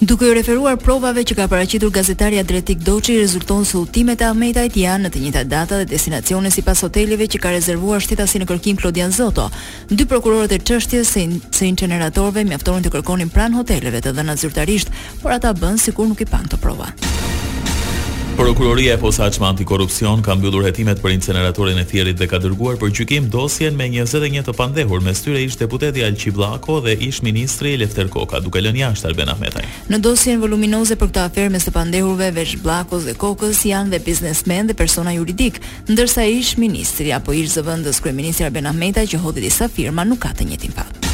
Duke iu referuar provave që ka paraqitur gazetari Adriatik Doçi, rezulton se udhëtimet e Ahmetajt janë në të njëjtat data dhe destinacione sipas hoteleve që ka rezervuar shtetasi në kërkim Klodian Zoto. Dy prokurorët e çështjes së inceneratorëve mjaftonin të kërkonin pranë hoteleve të dhënat zyrtarisht, por ata bënë sikur nuk i panë këto prova. Prokuroria e Posaçme Antikorrupsion ka mbyllur hetimet për inceneratorin e Fierit dhe ka dërguar për gjykim dosjen me 21 të pandehur, mes tyre ish-deputeti Alqi Blla, ko dhe ish-ministri Lefter Koka, duke lënë jashtë Arben Ahmetajn. Në dosjen voluminoze për këtë aferë mes të pandehurve, veç Bllakos dhe Kokës, janë dhe biznesmenë dhe persona juridikë, ndërsa ish-ministri apo ish-zëvendës kryeministri Arben Ahmetaj që hodhi disa firma nuk ka të njëjtin fat.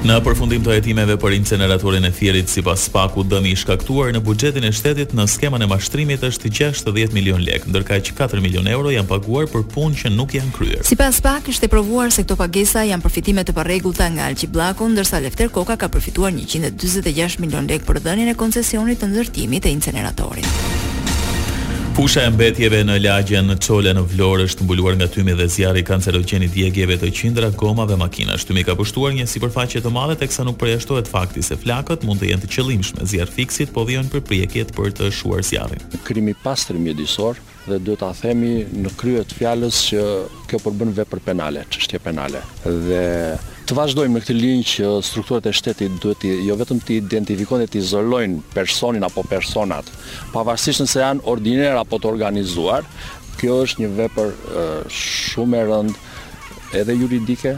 Në përfundim të hetimeve për inceneratorin e Fierit, sipas SPAK-ut, dëmi i shkaktuar në buxhetin e shtetit në skemën e mashtrimit është gjashtëdhjetë milionë lekë, ndërkaq katër milionë euro janë paguar për punë që nuk janë kryer. Sipas spak, Është e provuar se këto pagesa janë përfitime të parregullta nga Alqi Bllako, ndërsa Lefter Koka ka përfituar njëqind e dyzet e gjashtë milionë lekë për dhënien e koncesionit të ndërtimit të inceneratorit. Fusha e mbetjeve në lagjen Çole në Vlorë është mbuluar nga tymi dhe zjarri kancerogjen i djegieve të qindra gomave të makinash. Tymi ka pushtuar një sipërfaqe të madhe teksa nuk përjashtohet fakti se flakët mund të jenë të qëllimshme. Zjarrfikësit po vijojnë përpjekjet për të shuar zjarrin. Krimi pastër mjedisor Dhe duhet ta themi në krye të fjalës që kjo përbën vepër penale, çështje penale. Dhe të vazhdojmë në këtë linjë që strukturat e shtetit duhet jo vetëm të identifikojnë dhe të izolojnë personin apo personat, pavarësisht nëse janë ordiner apo të organizuar. Kjo është një vepër shumë e rëndë edhe juridike,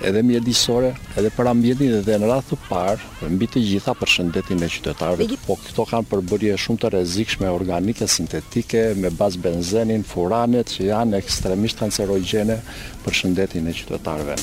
edhe mjedisore, edhe për ambientin dhe në radhë të parë, mbi të gjitha për shëndetin e qytetarëve të po Këto kanë përbërje shumë të rrezikshme organike sintetike me bazë benzenin, furanet që janë ekstremisht kancerogjene për shëndetin e qytetarëve.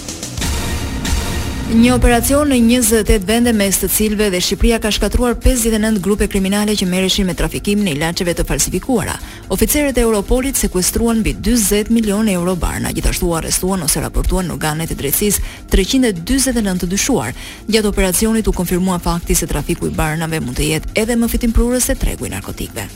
Një operacion në njëzet e tetë vende mes të cilëve dhe Shqipëria ka shkatërruar pesëdhjetë e nëntë grupe kriminale që merreshin me trafikimin e ilaçeve të falsifikuara. Oficerët e Europolit sekuestruan mbi dyzet milionë euro barna, gjithashtu u arrestuan ose raportuan në organet e drejtësisë treqind e dyzet e nëntë të dyshuar. Gjatë operacionit u konfirmua fakti se trafiku i barnave mund të jetë edhe më fitimprurës se tregu i narkotikëve.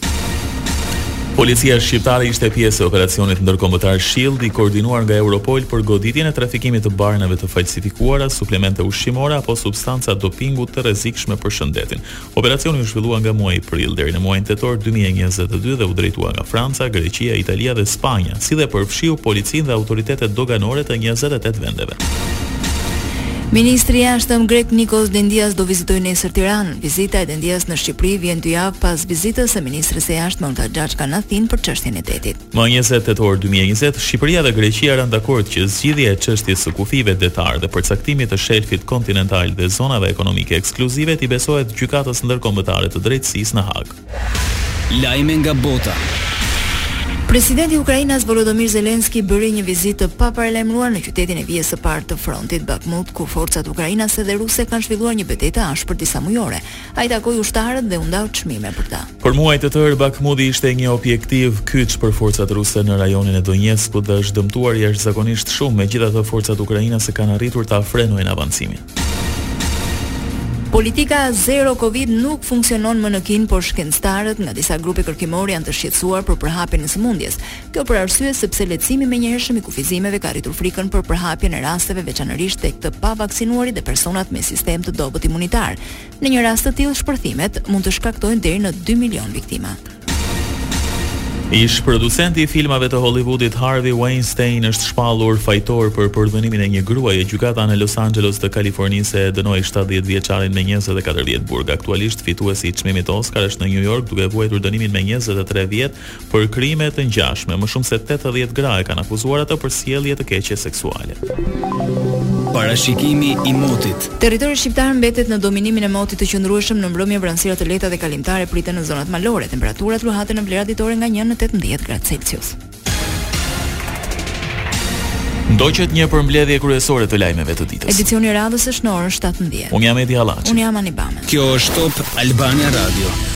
Policia shqiptare ishte pjesë e operacionit ndërkombëtar Shield i koordinuar nga Europol për goditjen e trafikimit të barnave të falsifikuara, suplemente ushqimore apo substanca dopingu të rrezikshme për shëndetin. Operacioni u zhvillua nga muaji prill deri në muajin tetor dy mijë e njëzet e dy dhe u drejtua nga Franca, Greqia, Italia dhe Spanja, si dhe përfshiu policinë dhe autoritetet doganore të njëzet e tetë vendeve. Ministri i Jashtëm grek Nikos Dendias do vizitojë nesër Tiranë. Vizita e Dendias në Shqipëri vjen dy javë pas vizitës së ministres së Jashtme Olta Xhaçka në Athinë për çështjen e detit. Më njëzet tetor dy mijë e njëzet, Shqipëria dhe Greqia ranë dakord që zgjidhja e çështjes së kufijve detarë dhe përcaktimit të shelfit kontinental dhe zonave ekonomike ekskluzive t'i besohet Gjykatës Ndërkombëtare të Drejtësisë në Hagë. Lajme nga bota. Presidenti ukrainas Volodymyr Zelensky bëri një vizitë të paparalajmëruar në qytetin e vijës së parë të frontit, Bakhmut, ku forcat ukrainase dhe ruse kanë zhvilluar një betejë të ashpër disamujore, Ai takoi ushtarët dhe u ndau çmime për ta. Për muaj të tërë, Bakhmuti ishte një objektiv kyç për forcat ruse në rajonin e Donjeskut dhe është dëmtuar jashtëzakonisht shumë, megjithatë forcat ukrainase kanë arritur ta frenojnë avancimin. Politika zero Covid nuk funksionon më në Kinë, por shkencëtarët nga disa grupe kërkimore janë të shqetësuar për përhapjen e sëmundjes. Kjo për arsye sepse lehtësimi i menjëhershëm i kufizimeve ka rritur frikën për përhapjen e rasteve veçanërisht tek të pavaksinuarit dhe personat me sistem të dobët imunitar. Në një rast të tillë shpërthimet mund të shkaktojnë deri në dy milionë viktima. Ish-producenti i filmave të Hollywoodit Harvey Weinstein është shpallur fajtor për përdhunimin e një gruaje. Gjykata në Los Angeles të Kalifornisë e dënoi 70-vjeçarin me 24 vjet burg. Aktualisht fituesi i çmimit Oscar është në New York duke vuajtur dënimin me 23 vjet Për krime të ngjashme, më shumë se tetëdhjetë gra e kanë akuzuar atë për sjellje të keqe seksuale. Parashikimi i motit. Territori shqiptar mbetet në dominimin e motit të qëndrueshëm në mbrëmje vranësira të lehta dhe kalimtare priten në zonat malore. Temperaturat luhaten në vlera ditore nga 1 në 18 gradë Celsius. Ndoqët një përmbledhje kryesore të lajmeve të ditës. Edicioni i radhës është në orën 17. Unë jam Edi Hallaçi. Unë jam Ani Bame. Kjo është Top Albania Radio.